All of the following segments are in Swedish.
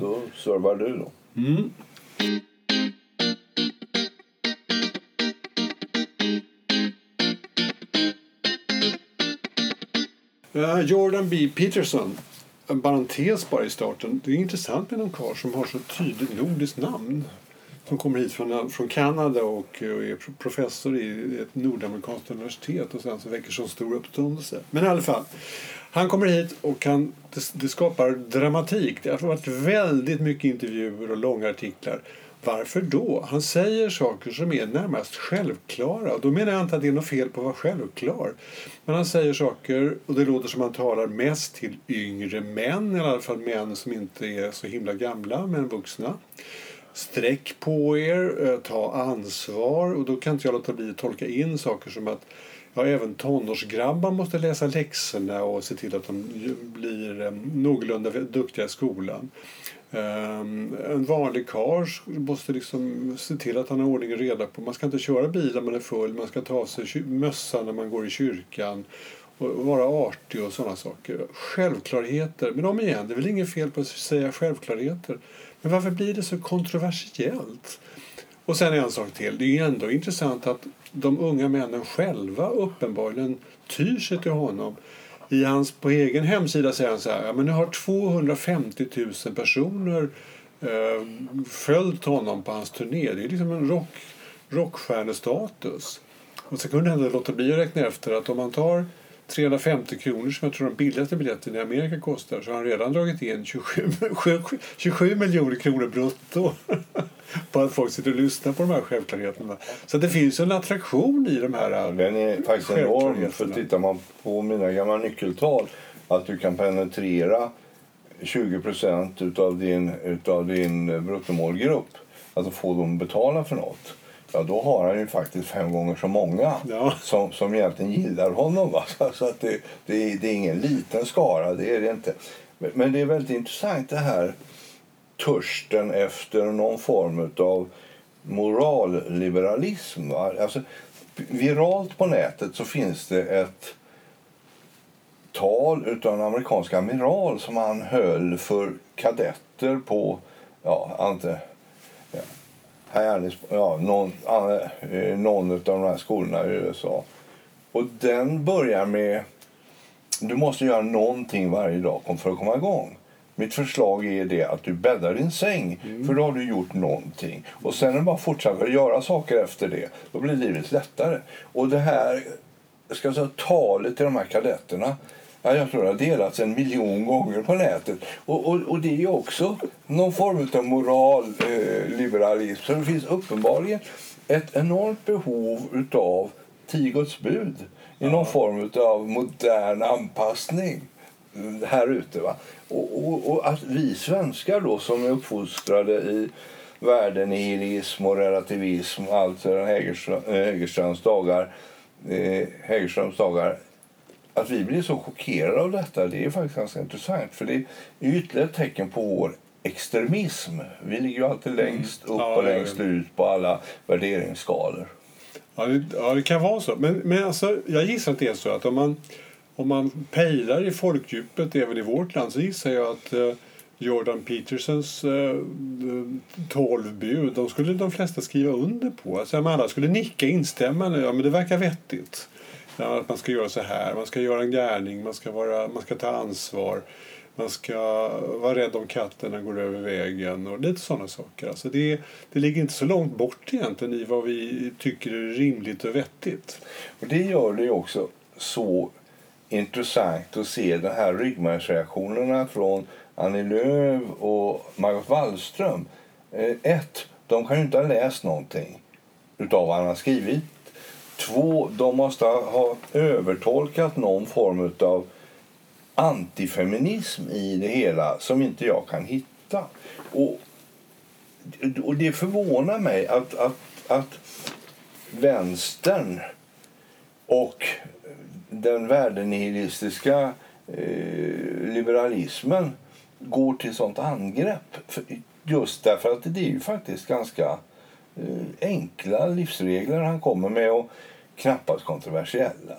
då servar du då. Mm. Uh, Jordan B. Peterson. En parentes bara i starten. Det är intressant med någon karl som har så tydligt nordiskt namn. Som kommer hit från, från Kanada och, och är professor i ett nordamerikanskt universitet och sen så väcker så stor uppståndelse. Men i alla fall. Han kommer hit och kan, det, det skapar dramatik. Det har varit väldigt mycket intervjuer och långa artiklar. Varför då? Han säger saker som är närmast självklara. Då menar jag inte att det är något fel på att vara självklar. Men han säger saker, och det låter som att han talar mest till yngre män, i alla fall män som inte är så himla gamla, men vuxna. Sträck på er, eh, ta ansvar. Och då kan inte jag låta bli att tolka in saker som att ja, även tonårsgrabbar måste läsa läxorna och se till att de blir eh, någorlunda duktiga i skolan. Um, en vanlig karl måste liksom se till att han har ordning och reda på. Man ska inte köra bil när man är full, man ska ta av sig mössan när man går i kyrkan och vara artig och sådana saker. Självklarheter. Men om igen, det är väl inget fel på att säga självklarheter. Men varför blir det så kontroversiellt? Och sen en sak till. Det är ändå intressant att de unga männen själva uppenbarligen tyr sig till honom. I hans, på egen hemsida säger han så här, ja, men nu har 250 000 personer eh, följt honom på hans turné. Det är liksom en rock, rockstjärnestatus. Och så kunde han låta bli att räkna efter att om man tar 350 kronor som jag tror de billigaste biljetterna i Amerika kostar så har han redan dragit in 27, 27 miljoner kronor brutto på att folk sitter och lyssnar på de här självklarheterna. Så det finns en attraktion i de här Den är faktiskt enorm. För tittar man på mina gamla nyckeltal att du kan penetrera 20 procent utav din, utav din bruttomålgrupp. Alltså få dem att betala för något ja, då har han ju faktiskt fem gånger så många ja. som, som egentligen gillar honom. Va? Så att det, det, det, är ingen liten skara, det är det inte. Men, men det är väldigt intressant det här törsten efter någon form av moralliberalism. Va? Alltså, viralt på nätet så finns det ett tal av en amerikansk amiral som han höll för kadetter på ja, inte, ja, någon, eh, någon av de här skolorna i USA. Och den börjar med du måste göra någonting varje dag för att komma igång. Mitt förslag är det att du bäddar din säng, mm. för då har du gjort någonting. Och sen är det bara att fortsätta göra saker efter det. Då blir livet lättare. Och det här ska säga, talet till de här kadetterna Ja, jag tror det har delats en miljon gånger på nätet. Och, och, och det är också någon form av moralliberalism. Eh, Så det finns uppenbarligen ett enormt behov av tio Guds bud i någon form av modern anpassning här ute. Va? Och, och, och, att vi svenskar då som är uppfostrade i värdenihilism och relativism, allt sedan Hägerströms dagar, eh, Hägerströms dagar att vi blir så chockerade av detta det är faktiskt ganska intressant. För det är ytterligare ett tecken på vår extremism. Vi ligger ju alltid längst upp och längst ut på alla värderingsskalor. Ja det, ja, det kan vara så. Men, men alltså, jag gissar att det är så att om man, om man pejlar i folkdjupet även i vårt land så gissar jag att uh, Jordan Petersons uh, tolv bud, de skulle de flesta skriva under på. Alltså, alla skulle nicka instämmande. Ja, men det verkar vettigt att man ska göra så här, man ska göra en gärning, man ska, vara, man ska ta ansvar. Man ska vara rädd om katterna går över vägen och lite sådana saker. Alltså det, det ligger inte så långt bort egentligen i vad vi tycker är rimligt och vettigt. Och det gör det också så intressant att se de här ryggmärgsreaktionerna från Annie Lööf och Margot Wallström. Eh, ett, de kan ju inte ha läst någonting utav vad han har skrivit Två, de måste ha övertolkat någon form av antifeminism i det hela som inte jag kan hitta. Och, och det förvånar mig att, att, att vänstern och den värdenihilistiska eh, liberalismen går till sånt angrepp. Just därför att det är ju faktiskt ganska eh, enkla livsregler han kommer med och knappast kontroversiella.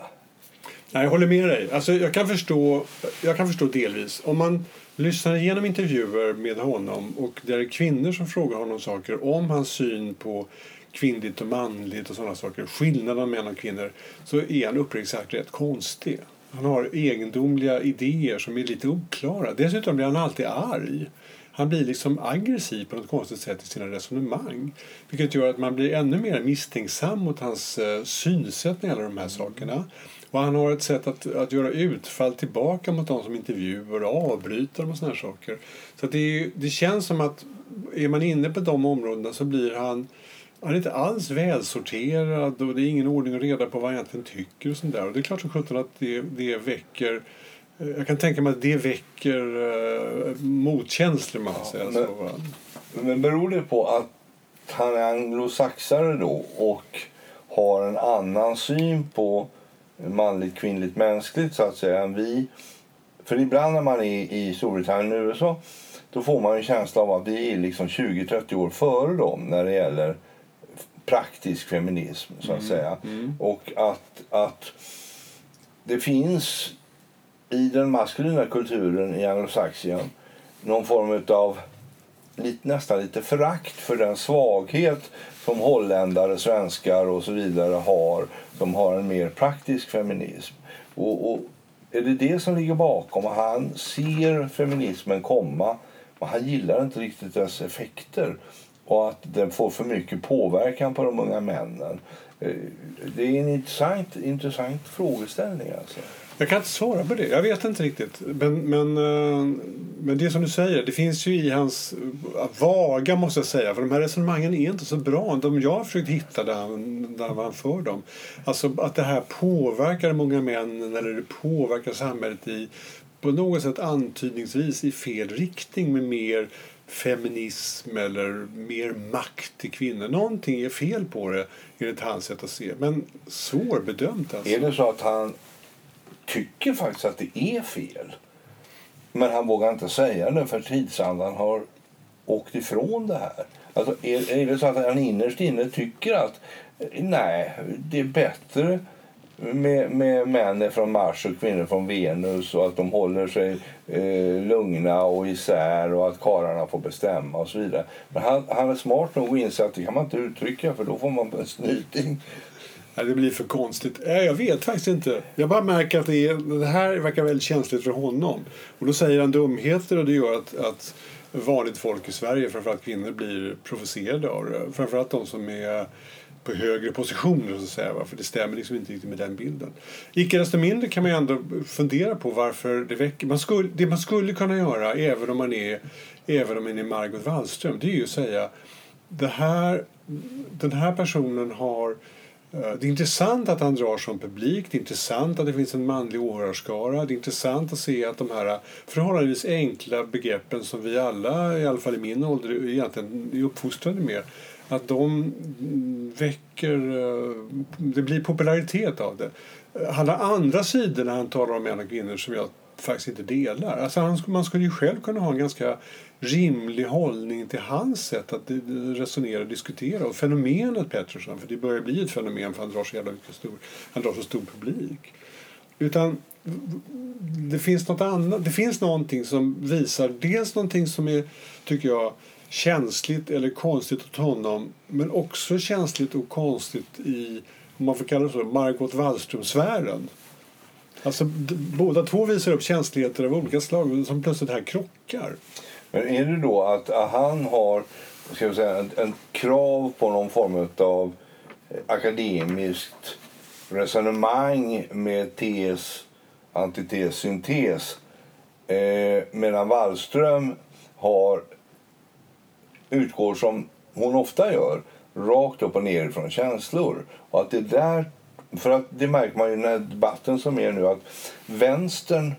Nej, jag håller med dig. Alltså, jag, kan förstå, jag kan förstå delvis. Om man lyssnar igenom intervjuer med honom och det är kvinnor som frågar honom saker om hans syn på kvinnligt och manligt och sådana saker, skillnaden mellan män och kvinnor, så är han uppriktigt sagt rätt konstig. Han har egendomliga idéer som är lite oklara. Dessutom blir han alltid arg. Han blir liksom aggressiv på något konstigt sätt i sina resonemang. Vilket gör att man blir ännu mer misstänksam mot hans eh, synsätt när det gäller de här sakerna. Och han har ett sätt att, att göra utfall tillbaka mot de som intervjuar och avbryter dem och såna saker. Så det, det känns som att är man inne på de områdena så blir han han är inte alls välsorterad och det är ingen ordning och reda på vad han egentligen tycker. Och sånt där. Och det är klart som sjutton att det, det väcker eh, jag kan tänka mig att det väcker uh, motkänslor. Man ja, men, men beror det på att han är anglosaxare då och har en annan syn på manligt, kvinnligt, mänskligt så att säga än vi? För ibland när man är i Storbritannien och USA då får man en känsla av att vi är liksom 20-30 år före dem när det gäller praktisk feminism så att mm. säga. Mm. Och att, att det finns i den maskulina kulturen i anglosaxien någon form av lite, nästan lite förakt för den svaghet som holländare, svenskar och så vidare har som har en mer praktisk feminism. Och, och är det det som ligger bakom? Han ser feminismen komma och han gillar inte riktigt dess effekter och att den får för mycket påverkan på de unga männen. Eh, det är en intressant, intressant frågeställning. Alltså. Jag kan inte svara på det. Jag vet inte riktigt. Men, men, eh, men det som du säger, det finns ju i hans eh, vaga måste jag säga. För de här resonemangen är inte så bra. De jag har försökt hitta där han, där han för dem. Alltså att det här påverkar många män eller det påverkar samhället i på något sätt antydningsvis i fel riktning med mer feminism eller mer makt till kvinnor. Någonting är fel på det enligt hans sätt att se. Men svårbedömt alltså. Är det så att han tycker faktiskt att det är fel? Men han vågar inte säga det för tidsandan har åkt ifrån det här. Alltså, är, är det så att han innerst inne tycker att eh, nej, det är bättre med, med män från Mars och kvinnor från Venus och att de håller sig eh, lugna och isär och att karlarna får bestämma och så vidare. Men han, han är smart nog att inse att det kan man inte uttrycka för då får man en snyting. Nej, det blir för konstigt. Eh, jag vet faktiskt inte. Jag bara märker att det, är, det här verkar väldigt känsligt för honom. Och då säger han dumheter och det gör att, att vanligt folk i Sverige, framförallt kvinnor, blir provocerade av det. Framförallt de som är på högre positioner så att säga. För det stämmer liksom inte riktigt med den bilden. Icke desto mindre kan man ändå fundera på varför det väcker... Man skulle, det man skulle kunna göra även om man är, även om man är Margot Wallström det är ju att säga det här, den här personen har Eh, det är intressant att han drar som publik, det är intressant att det finns en manlig åhörarskara. Det är intressant att se att de här eh, förhållandevis enkla begreppen som vi alla, i alla fall i min ålder, egentligen är uppfostrade med att de väcker... Eh, det blir popularitet av det. Han har andra sidor när han talar om män och kvinnor som jag faktiskt inte delar. Alltså han, man skulle ju själv kunna ha en ganska rimlig hållning till hans sätt att resonera och diskutera. Och fenomenet Pettersson, för det börjar bli ett fenomen för han drar så jävla mycket stor, han drar så stor publik. Utan det finns något annat. Det finns någonting som visar dels någonting som är, tycker jag, känsligt eller konstigt åt honom men också känsligt och konstigt i, om man får kalla det så, Margot Wallström-sfären. Alltså, båda två visar upp känsligheter av olika slag som plötsligt här krockar. Men är det då att han har ska vi säga, en, en krav på någon form av eh, akademiskt resonemang med tes, antites, syntes eh, medan Wallström har utgår som hon ofta gör, rakt upp och ner från känslor. Och att det där, för att det märker man ju i den här debatten som är nu att vänstern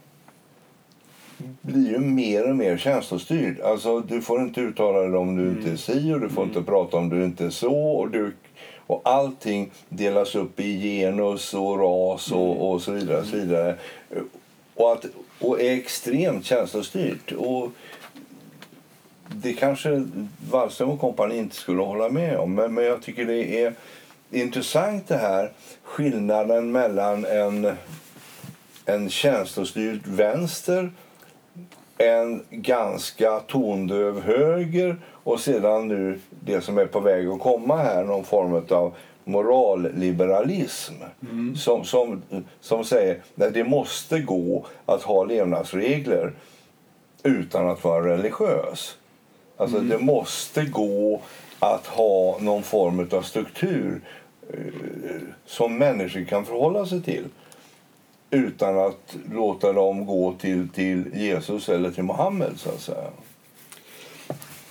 blir ju mer och mer känslostyrd. Alltså, du får inte uttala dig om du mm. inte är si och du får mm. inte prata om du inte är så. Och, du, och allting delas upp i genus och ras och, mm. och så vidare. Och, så vidare. Och, att, och är extremt känslostyrt. Och det kanske Wallström och kompani inte skulle hålla med om. Men, men jag tycker det är intressant det här skillnaden mellan en en känslostyrd vänster, en ganska tondöv höger och sedan nu det som är på väg att komma här, någon form av moralliberalism mm. som, som, som säger att det måste gå att ha levnadsregler utan att vara religiös. Alltså mm. det måste gå att ha någon form av struktur eh, som människor kan förhålla sig till utan att låta dem gå till, till Jesus eller till Mohammed så att säga.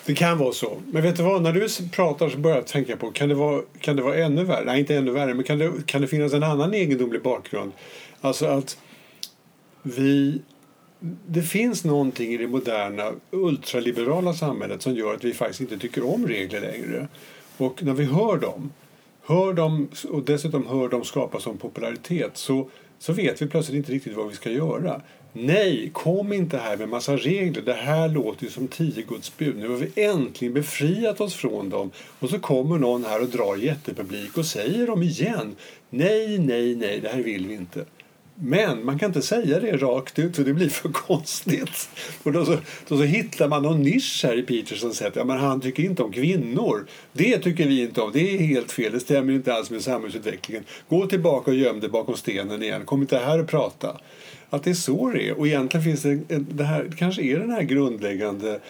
Det kan vara så. Men vet du vad, när du pratar så börjar jag tänka på, kan det vara, kan det vara ännu värre? Nej, inte ännu värre, men kan det, kan det finnas en annan egendomlig bakgrund? Alltså att vi... Det finns någonting i det moderna ultraliberala samhället som gör att vi faktiskt inte tycker om regler längre. Och när vi hör dem, hör dem och dessutom hör dem skapas som popularitet så, så vet vi plötsligt inte riktigt vad vi ska göra. Nej, kom inte här med massa regler. Det här låter ju som tio Guds bud. Nu har vi äntligen befriat oss från dem. Och så kommer någon här och drar jättepublik och säger dem igen. Nej, nej, nej, det här vill vi inte. Men man kan inte säga det rakt ut för det blir för konstigt. Och då så, då så hittar man någon nisch här i Petersons sätt. Ja, men han tycker inte om kvinnor. Det tycker vi inte om. Det är helt fel. Det stämmer inte alls med samhällsutvecklingen. Gå tillbaka och göm dig bakom stenen igen. Kom inte här och prata att det är så det är. Och egentligen finns det, det här, kanske är den här grundläggande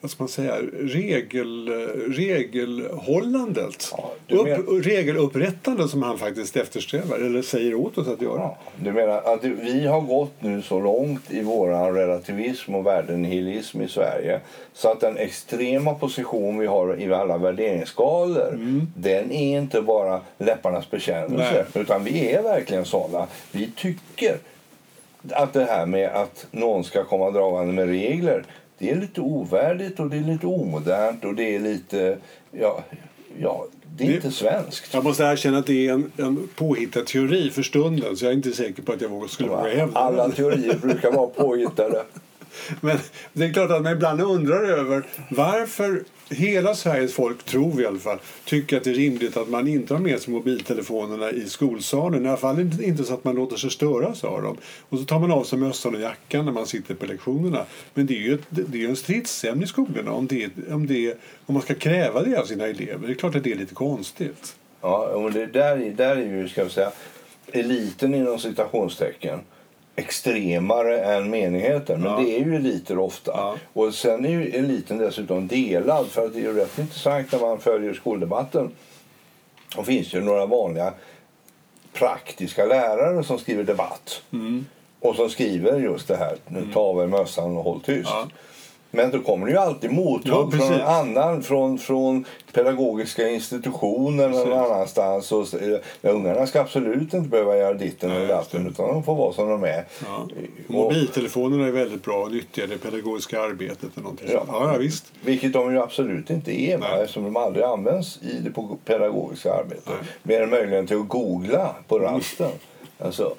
vad ska man säga, regel, regelhållandet. Ja, Upp, regelupprättandet som han faktiskt eftersträvar, eller säger åt oss att göra. Ja, du menar att vi har gått nu så långt i vår relativism och värdenihilism i Sverige så att den extrema position vi har i alla värderingsskalor mm. den är inte bara läpparnas bekännelse Nej. utan vi är verkligen sådana. Vi tycker att det här med att någon ska komma dragande med regler det är lite ovärdigt och det är lite omodernt och det är lite... Ja, ja, det är det, inte svenskt. Jag måste erkänna att det är en, en påhittad teori för stunden så jag är inte säker på att jag skulle våga hävda Alla teorier brukar vara påhittade. Men det är klart att man ibland undrar över varför hela Sveriges folk, tror vi i alla fall, tycker att det är rimligt att man inte har med sig mobiltelefonerna i skolsalen. I alla fall inte så att man låter sig störas av dem. Och så tar man av sig mössan och jackan när man sitter på lektionerna. Men det är ju ett, det är en stridsämne i skolorna om, det, om, det, om man ska kräva det av sina elever. Det är klart att det är lite konstigt. Ja, och det där, där är ju, ska vi säga, eliten inom citationstecken extremare än menigheten. Men ja. det är ju eliter ofta. Ja. Och sen är ju eliten dessutom delad. För att det är ju rätt intressant när man följer skoldebatten. Då finns ju några vanliga praktiska lärare som skriver debatt. Mm. Och som skriver just det här, mm. ta av er mössan och håll tyst. Ja. Men då kommer det ju alltid mothugg ja, från annan, från, från pedagogiska institutioner eller någon annanstans. Och, ja, ungarna ska absolut inte behöva göra ditten eller datten utan de får vara som de är. Ja. Mobiltelefonerna är väldigt bra och nyttiga i det pedagogiska arbetet. Eller någonting. Ja. Ja, visst. Vilket de ju absolut inte är Nej. eftersom de aldrig används i det pedagogiska arbetet. Nej. Mer än möjligen till att googla på rasten. alltså.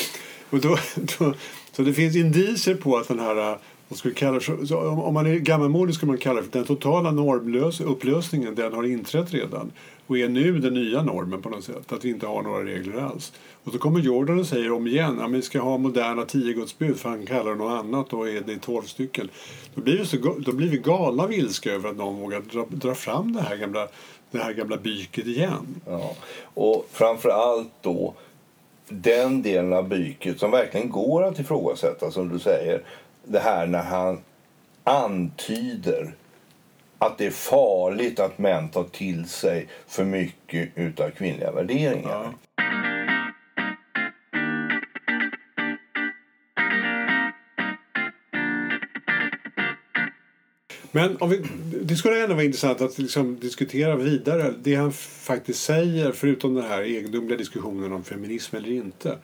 och då, då, så det finns indicier på att den här man skulle kalla, så om man är gammalmodig skulle man kalla det för den totala normupplösningen den har inträtt redan och är nu den nya normen på något sätt, att vi inte har några regler alls. Och så kommer Jordan och säger om igen att vi ska ha moderna tio Guds bud för han kallar det något annat och är det tolv stycken. Då blir, vi så, då blir vi galna vilska över att någon vågar dra, dra fram det här gamla, det här gamla byket igen. Ja. Och framför allt då den delen av byket som verkligen går att ifrågasätta som du säger det här när han antyder att det är farligt att män tar till sig för mycket av kvinnliga värderingar. Ja. Men om vi, det skulle ändå vara intressant att liksom diskutera vidare det han faktiskt säger, förutom den här egendomliga diskussionen om feminism eller inte.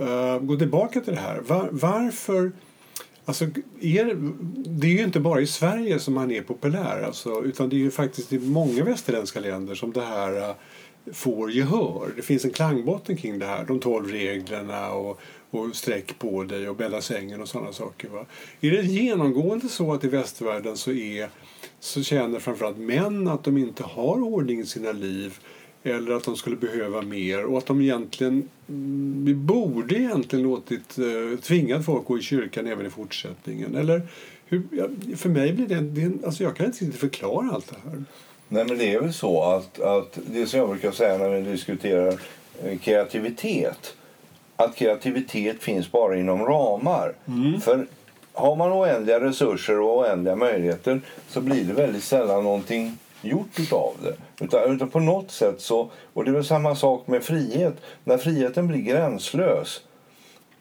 Uh, gå tillbaka till det här. Var, varför Alltså, er, det är ju inte bara i Sverige som han är populär alltså, utan det är ju faktiskt i många västerländska länder som det här uh, får gehör. Det finns en klangbotten kring det här, de tolv reglerna och, och sträck på dig och bädda sängen och sådana saker. Va? Är det genomgående så att i västvärlden så, är, så känner framförallt män att de inte har ordning i sina liv eller att de skulle behöva mer och att de egentligen mm, vi borde egentligen låtit eh, tvingat folk gå i kyrkan även i fortsättningen. Eller hur, för mig blir det, det alltså jag kan inte riktigt förklara allt det här. Nej, men det är väl så att, att det som jag brukar säga när vi diskuterar eh, kreativitet att kreativitet finns bara inom ramar. För har man oändliga resurser och oändliga möjligheter så blir det väldigt sällan någonting gjort utav det. Utan, utan på något sätt så, och det är väl samma sak med frihet. När friheten blir gränslös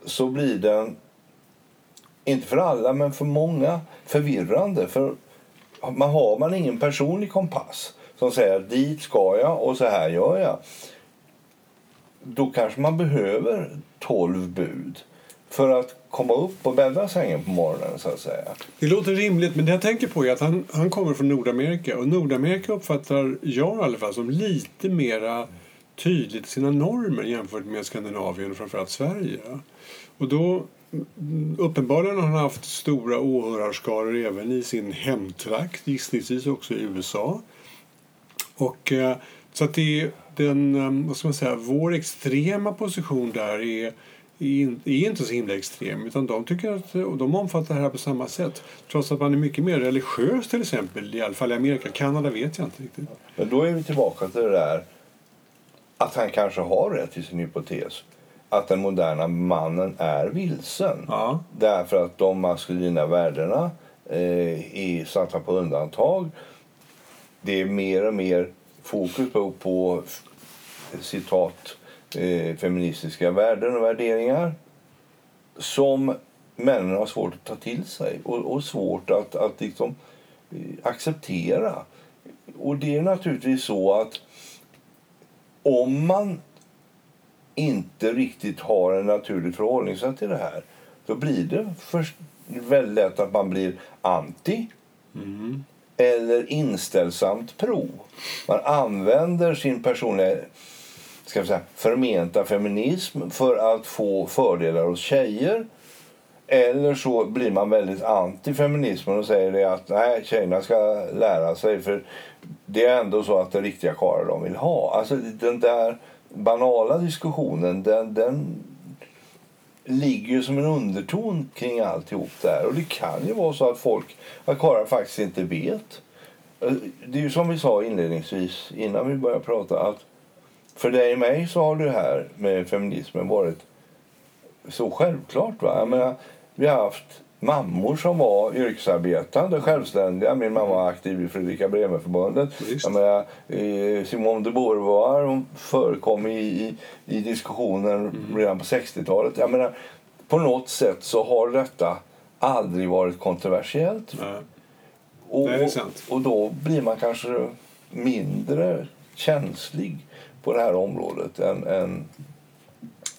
så blir den, inte för alla men för många, förvirrande. För man har man ingen personlig kompass som säger dit ska jag och så här gör jag. Då kanske man behöver 12 bud för att komma upp och bädda sängen på morgonen så att säga. Det låter rimligt, men det jag tänker på är att han, han kommer från Nordamerika och Nordamerika uppfattar jag i alla fall som lite mera tydligt sina normer jämfört med Skandinavien och framförallt Sverige. Och då uppenbarligen har han haft stora åhörarskaror även i sin hemtrakt, gissningsvis också i USA. Och eh, så att det den, eh, vad ska man säga, vår extrema position där är är in- är inte så himla extrem utan de tycker att och de omfattar det här på samma sätt. Trots att man är mycket mer religiös till exempel, i alla fall i Amerika. Kanada vet jag inte riktigt. Men då är vi tillbaka till det där att han kanske har rätt i sin hypotes. Att den moderna mannen är vilsen. Ja. Därför att de maskulina värdena eh, är satta på undantag. Det är mer och mer fokus på, på citat eh, feministiska värden och värderingar som männen har svårt att ta till sig och, och svårt att, att liksom, eh, acceptera. Och det är naturligtvis så att om man inte riktigt har en naturligt förhållningssätt till det här då blir det först väldigt lätt att man blir anti eller inställsamt pro. Man använder sin personliga ska vi säga, förmenta feminism för att få fördelar hos tjejer. Eller så blir man väldigt anti-feminismen och säger det att nej, tjejerna ska lära sig för det är ändå så att det är riktiga karlar de vill ha. Alltså den där banala diskussionen den, den ligger ju som en underton kring alltihop där. Och det kan ju vara så att folk, att karlar faktiskt inte vet. Eh, det är ju som vi sa inledningsvis innan vi började prata att för dig och mig så har det här med feminismen varit så självklart. Va? Jag menar, vi har haft mammor som var yrkesarbetande, självständiga. Min mamma var aktiv i Fredrika Bremer-förbundet. Eh, Simone de Beauvoir hon förekom i, i, i diskussioner redan på 60-talet. Jag menar, på något sätt så har detta aldrig varit kontroversiellt. Nej. Och, Nej, och då blir man kanske mindre känslig på det här området än, än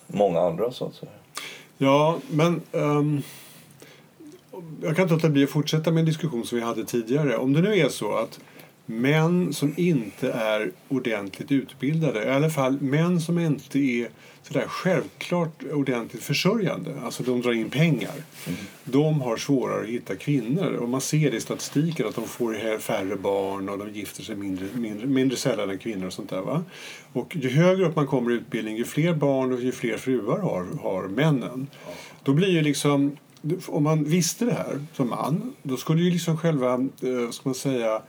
många andra så att säga. Ja, men Um, jag kan inte låta bli att fortsätta med en diskussion som vi hade tidigare. Om det nu är så att män som inte är ordentligt utbildade, i alla fall män som inte är sådär självklart ordentligt försörjande, alltså de drar in pengar, de har svårare att hitta kvinnor. Och man ser det i statistiken att de får färre barn och de gifter sig mindre, mindre, mindre sällan än kvinnor och sånt där. Va? Och ju högre upp man kommer i utbildning, ju fler barn och ju fler fruar har, har männen. Då blir ju liksom om man visste det här som man, då skulle ju liksom själva, eh, ska man säga,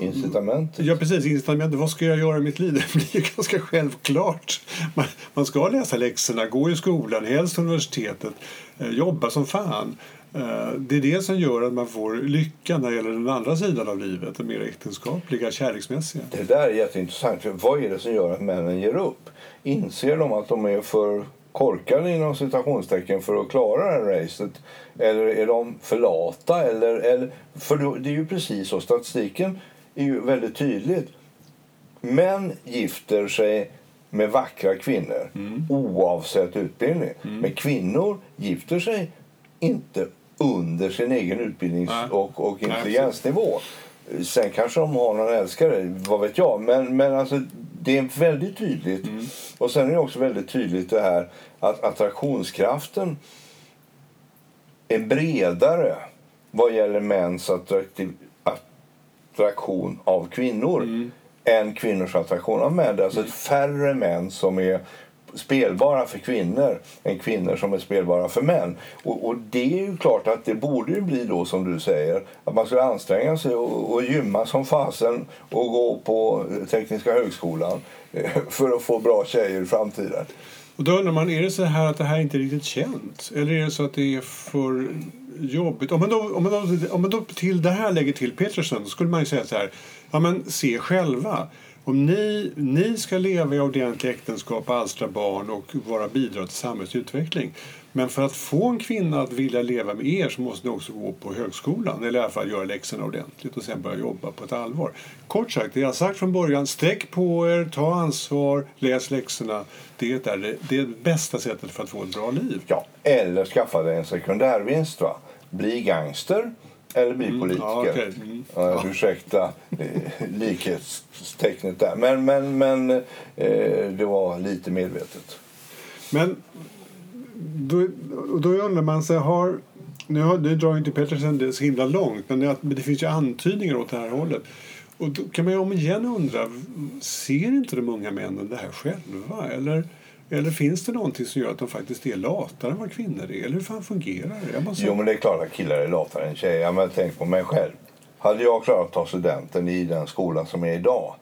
Incitamentet. Ja, precis. Incitamentet. Vad ska jag göra i mitt liv? Det blir ganska självklart. Man, man ska läsa läxorna, gå i skolan, helst universitetet, eh, jobba som fan. Eh, det är det som gör att man får lycka när det gäller den andra sidan av livet, den mer äktenskapliga, kärleksmässiga. Det där är jätteintressant. För vad är det som gör att männen ger upp? Inser de att de är för korkade inom citationstecken för att klara det här racet? Eller är de för lata? Eller, eller, för det är ju precis så. Statistiken är ju väldigt tydligt. Män gifter sig med vackra kvinnor oavsett utbildning. Men kvinnor gifter sig inte under sin egen utbildnings Nej. och, och intelligensnivå. Sen kanske de har någon älskare, vad vet jag. Men, men alltså, det är väldigt tydligt. Och sen är det också väldigt tydligt det här att attraktionskraften är bredare vad gäller mäns attraktion av kvinnor än kvinnors attraktion av män. Det är alltså färre män som är spelbara för kvinnor än kvinnor som är spelbara för män. Och, och det är ju klart att det borde ju bli då som du säger att man skulle anstränga sig och, och gymma som fasen och gå på Tekniska högskolan eh, för att få bra tjejer i framtiden. Och då undrar man, är det så här att det här inte är riktigt känt? Eller är det så att det är för jobbigt? Om man då, om man då, om man då till det här lägger till Peterson då skulle man ju säga så här, ja men se själva. Om ni, ni ska leva i ordentliga äktenskap, alstra barn och vara bidra till samhällsutveckling. Men för att få en kvinna att vilja leva med er så måste ni också gå på högskolan eller i alla fall göra läxorna ordentligt och sen börja jobba på ett allvar. Kort sagt, det jag sagt från början, sträck på er, ta ansvar, läs läxorna. Det är det, det, är det bästa sättet för att få ett bra liv. Ja, eller skaffa dig en sekundärvinst. Va? Bli gangster eller bli Mm, ja, okej. Mm. Ja, ursäkta eh, likhetstecknet där. Men, men, men eh, det var lite medvetet. Men då, då undrar man sig, har, nu, har, nu drar inte Petersen det så himla långt, men det, det finns ju antydningar åt det här hållet. Och då kan man ju om igen undra, ser inte de unga männen det här själva? Eller, eller finns det någonting som gör att de faktiskt är latare än vad kvinnor är? Eller hur fan fungerar det? Jag måste... Jo, men det är klart att killar är latare än tjejer. Men tänk på mig själv. Hade jag klarat att ta studenten i den skola som är idag?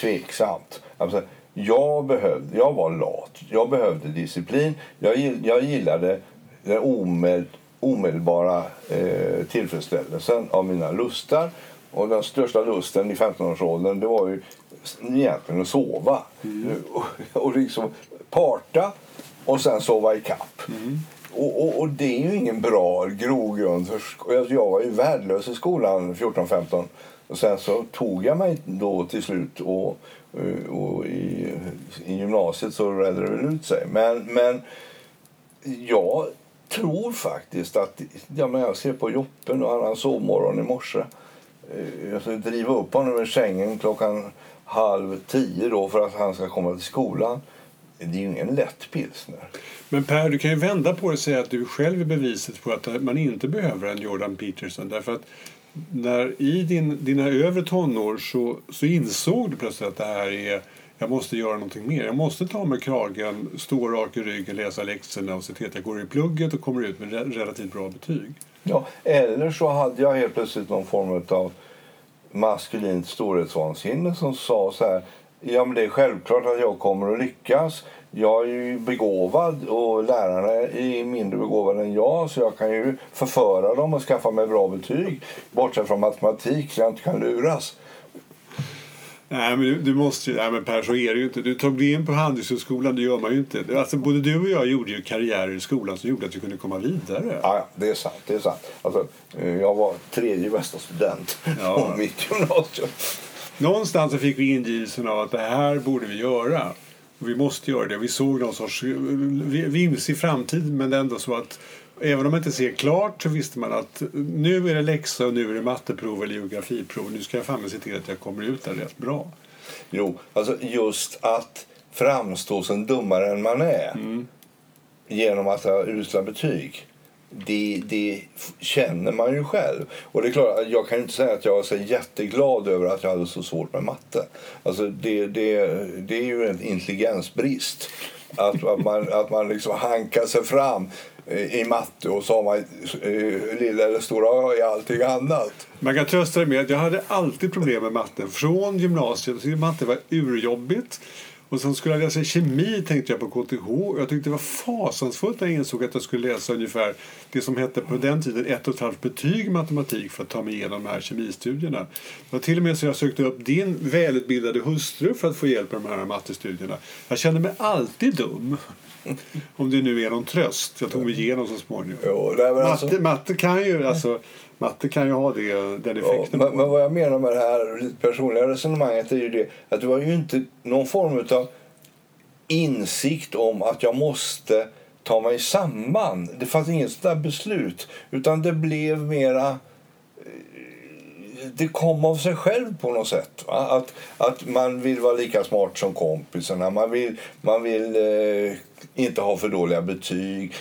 Tveksamt. Alltså, jag, behövde, jag var lat. Jag behövde disciplin. Jag, jag gillade den omed, omedelbara eh, tillfredsställelsen av mina lustar. Och den största lusten i 15-årsåldern det var ju egentligen att sova. Och, och liksom parta och sen sova i kapp. Och, och, och det är ju ingen bra grogrund. För, jag, var ju värdelös i skolan 14-15. Och sen så tog jag mig då till slut och, eh, och i, i gymnasiet så redde det väl ut sig. Men, men jag tror faktiskt att... Ja, men jag ser på Joppen och han sovmorgon i morse. Eh, jag ska driva upp honom ur sängen klockan halv tio då för att han ska komma till skolan. Det är ju ingen lätt pilsner. Men Per, du kan ju vända på det och säga att du själv är beviset på att man inte behöver en Jordan Peterson. Därför att när i din, dina övre tonår så, så insåg du plötsligt att det här är jag måste göra någonting mer. Jag måste ta mig kragen, stå rak i ryggen, läsa läxorna och se till att jag går i plugget och kommer ut med re- relativt bra betyg. Ja, eller så hade jag helt plötsligt någon form av maskulint storhetsvansinne som sa så här. Ja, men det är självklart att jag kommer att lyckas. Jag är ju begåvad och lärarna är mindre begåvade än jag så jag kan ju förföra dem och skaffa mig bra betyg. Bortsett från matematik så jag inte kan luras. Nej, men du, du måste ju, nej men Per, så är det ju inte. Du tog dig in på Handelshögskolan, det gör man ju inte. Alltså, både du och jag gjorde ju karriärer i skolan som gjorde att vi kunde komma vidare. Ja, ja, det är sant. Det är sant. Alltså, eh, jag var tredje bästa student Ja. på mitt gymnasium. Någonstans så fick vi ingivelsen av att det här borde vi göra. Vi måste göra det. Vi såg någon sorts vi- vinst i framtiden men ändå så att även om man inte ser klart så visste man att nu är det läxa och nu är det matteprov eller geografiprov. Nu ska jag fan se till att jag kommer ut där rätt bra. Jo, alltså just att framstå som dummare än man är genom att ha usla betyg. Det, det känner man ju själv. Och det är klart, jag kan inte säga att jag är så jätteglad över att jag hade så svårt med matte. Alltså det, det, det är ju en intelligensbrist. Att, att man, att man liksom hankar sig fram i matte och så har man eh, lilla eller stora A i allting annat. Man kan trösta dig med att jag hade alltid problem med matte. Från gymnasiet. Jag matte var urjobbigt. Och sen skulle jag läsa kemi tänkte jag på KTH. Jag tyckte det var fasansfullt när jag insåg att jag skulle läsa ungefär det som hette på den tiden ett och ett halvt betyg i matematik för att ta mig igenom de här kemistudierna. Det var till och med så jag sökte upp din välutbildade hustru för att få hjälp med de här mattestudierna. Jag kände mig alltid dum. Om det nu är någon tröst. Jag tog mig igenom så småningom. Jo, alltså- Matte, matte, kan ju, alltså, matte kan ju ha det, den Ja, effekten. men, men vad jag menar med det här lite personliga resonemanget är ju det att det var ju inte någon form av insikt om att jag måste ta mig samman. Det fanns inget sånt där beslut. Utan det blev mera... eh, Det kom av sig själv på något sätt. Va? Att, att man vill vara lika smart som kompisarna. Man vill, man vill eh, inte ha för dåliga betyg.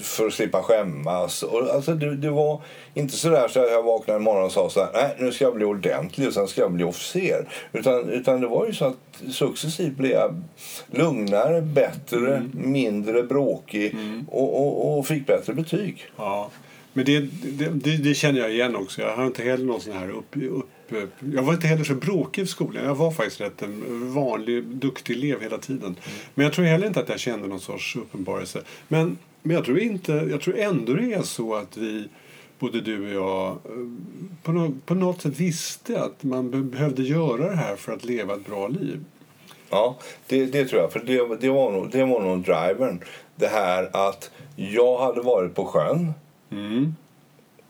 För att slippa skämmas. Och, alltså, det, det var inte så där så att jag vaknade en morgon och sa så här, nej nu ska jag bli ordentlig och sen ska jag bli officer. Utan, utan det var ju så att successivt blev jag lugnare, bättre, Mm. mindre bråkig och, och, och fick bättre betyg. Ja. Men det, det, det, det känner jag igen också. Jag har inte heller någon sån här upp, upp, jag var inte heller så bråkig i skolan. Jag var faktiskt rätt en vanlig, duktig elev hela tiden. Men jag tror heller inte att jag kände någon sorts uppenbarelse. Men, men jag, tror inte, jag tror ändå det är så att vi, både du och jag, eh, på något, på något sätt visste att man be- behövde göra det här för att leva ett bra liv. Ja, det, det tror jag. För det, det, var nog, det var nog drivern. Det här att jag hade varit på sjön Mm.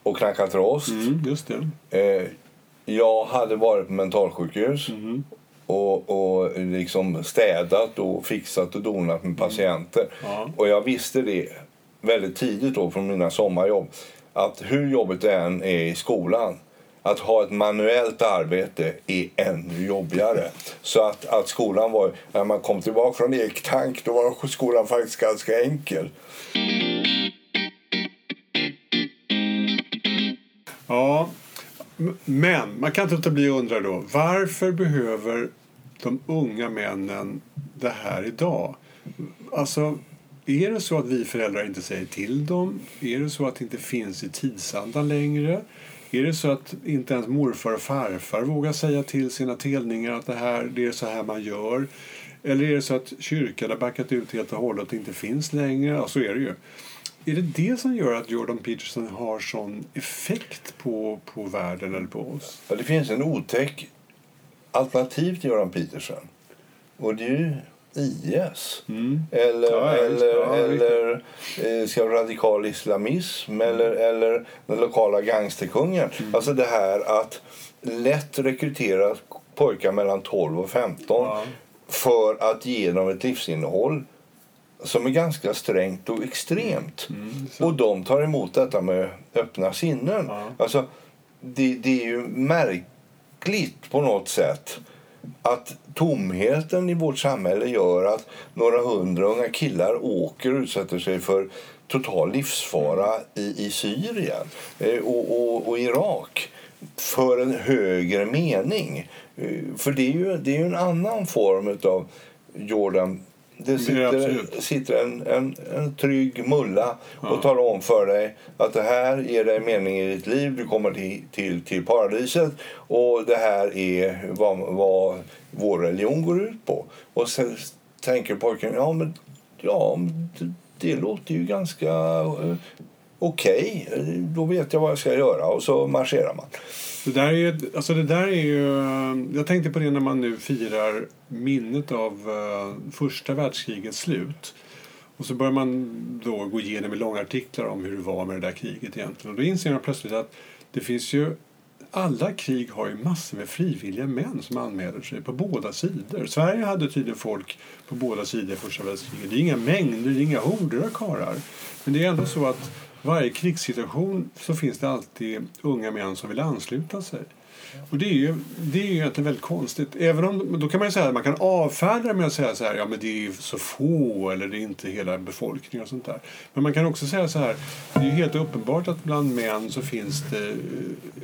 och knackat rost. Mm, just det. Eh, jag hade varit på mentalsjukhus Mm. och, och liksom städat och fixat och donat med patienter. Ja. Och jag visste det väldigt tidigt då från mina sommarjobb att hur jobbigt det än är i skolan att ha ett manuellt arbete är ännu jobbigare. Så att, att skolan var, när man kom tillbaka från ektank, då var skolan faktiskt ganska enkel. Ja, men man kan inte låta bli att undra då. Varför behöver de unga männen det här idag? Alltså, är det så att vi föräldrar inte säger till dem? Är det så att det inte finns i tidsandan längre? Är det så att inte ens morfar och farfar vågar säga till sina telningar att det, här, det är så här man gör? Eller är det så att kyrkan har backat ut helt och hållet och inte finns längre? Ja, så är det ju. Är det det som gör att Jordan Peterson har sån effekt på, på världen eller på oss? Ja, det finns en otäck alternativ till Jordan Peterson. Och det är IS. Eller, Ja, eller, Ja, eller eh, ska radikal islamism. Eller, eller den lokala gangsterkungen. Alltså det här att lätt rekrytera pojkar mellan 12 och 15 Ja. för att ge dem ett livsinnehåll som är ganska strängt och extremt. och de tar emot detta med öppna sinnen. Ja. Alltså, det, det är ju märkligt på något sätt att tomheten i vårt samhälle gör att några hundra unga killar åker och utsätter sig för total livsfara i, i Syrien eh, och, och, och Irak för en högre mening. Eh, för det är ju, det är ju en annan form av Jordan det sitter, absolut. sitter en, en, en trygg mulla och talar om för dig att det här ger dig mening i ditt liv. Du kommer till, till, till paradiset och det här är vad, vad vår religion går ut på. Och sen tänker pojken, ja men, ja, det, det låter ju ganska okej, okay, Då vet jag vad jag ska göra och så marscherar man. Det där är, ju- alltså det där är ju, jag tänkte på det när man nu firar minnet av eh, första världskrigets slut. Och så börjar man då gå igenom i långa artiklar om hur det var med det där kriget egentligen. Och då inser man plötsligt att det finns ju alla krig har ju massor med frivilliga män som anmäler sig på båda sidor. Sverige hade tydligen folk på båda sidor i första världskriget. Det är inga mängder, det är inga horder av karlar. Men det är ändå så att varje krigssituation så finns det alltid unga män som vill ansluta sig. Och det är ju, det är ju egentligen väldigt konstigt. Även om, då kan man ju säga att man kan avfärda det med att säga så här, ja men det är så få eller det är inte hela befolkningen och sånt där. Men man kan också säga så här, det är ju helt uppenbart att bland män så finns det,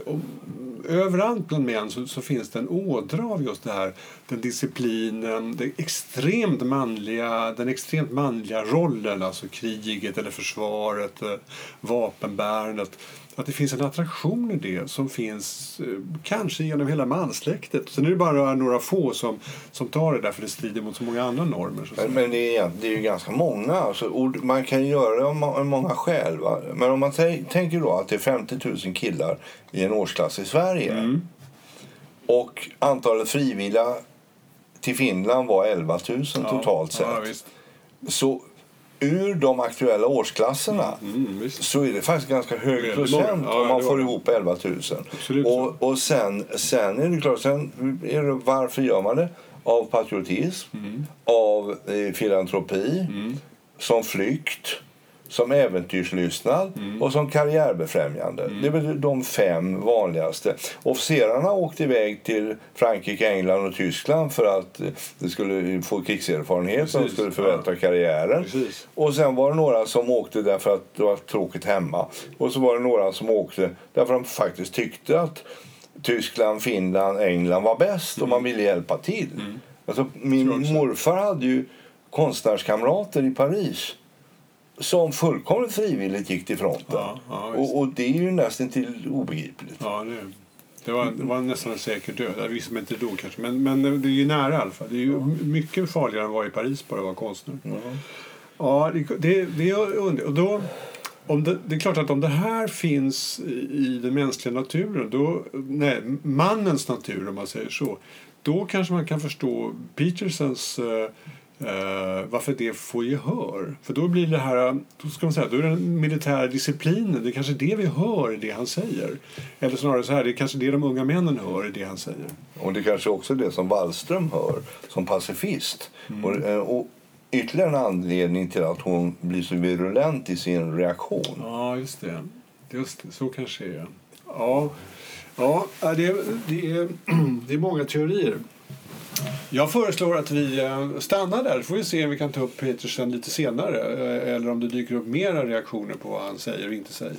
eh, överallt bland män så, så finns det en ådra av just det här, den disciplinen, den extremt manliga, den extremt manliga rollen, alltså kriget eller försvaret, eh, vapenbärandet. Att det finns en attraktion i det som finns eh, kanske genom hela mansläktet. Sen är det bara några få som, som tar det därför det strider mot så många andra normer. Så. Men, men det, är, det är ju ganska många. Alltså, ord, man kan göra det av må- av många skäl. Va? Men om man tän- tänker då att det är 50 000 killar i en årsklass i Sverige och antalet frivilliga till Finland var 11 000 totalt sett. Ja. Så ur de aktuella årsklasserna Mm, visst. så är det faktiskt ganska hög procent. Ja, om man får ihop 11 000. Absolut så. Och, och sen, sen är det klart, sen är det, varför gör man det? Av patriotism, Mm. av eh, filantropi, som flykt som äventyrslystnad och som karriärbefrämjande. Det är de fem vanligaste. Officerarna åkte iväg till Frankrike, England och Tyskland för att eh, de skulle få krigserfarenhet och de Precis. skulle förbättra karriären. Precis. Och sen var det några som åkte därför att det var tråkigt hemma. Och så var det några som åkte därför att de faktiskt tyckte att Tyskland, Finland, England var bäst och man ville hjälpa till. Alltså, min morfar hade ju konstnärskamrater i Paris som fullkomligt frivilligt gick till fronten. Ja, ja, och, och det är ju nästan till obegripligt. Ja, det, det, var, det var nästan en säker död. Visste man inte dog kanske. Men, men det är ju nära i alla fall. Det är ju mycket farligare än vara i Paris bara vara konstnär. Ja, det, det, är under, och då, om det, det är klart att om det här finns i, den mänskliga naturen, då, nej, mannens natur om man säger så, då kanske man kan förstå Petersons eh, varför det får gehör. För då blir det här, då ska man säga, då är den militära disciplinen, det är kanske det vi hör i det han säger. Eller snarare så här, det är kanske det de unga männen hör i det han säger. Och det kanske också är det som Wallström hör som pacifist. Mm. Och, eh, och ytterligare en anledning till att hon blir så virulent i sin reaktion. Ja, just det. Just det. Så kanske det är. Ja, ja det, är, det, är, det är många teorier. Jag föreslår att vi eh, stannar där. Får vi se om vi kan ta upp Petersen lite senare. eh, Eller om det dyker upp mera reaktioner på vad han säger och inte säger.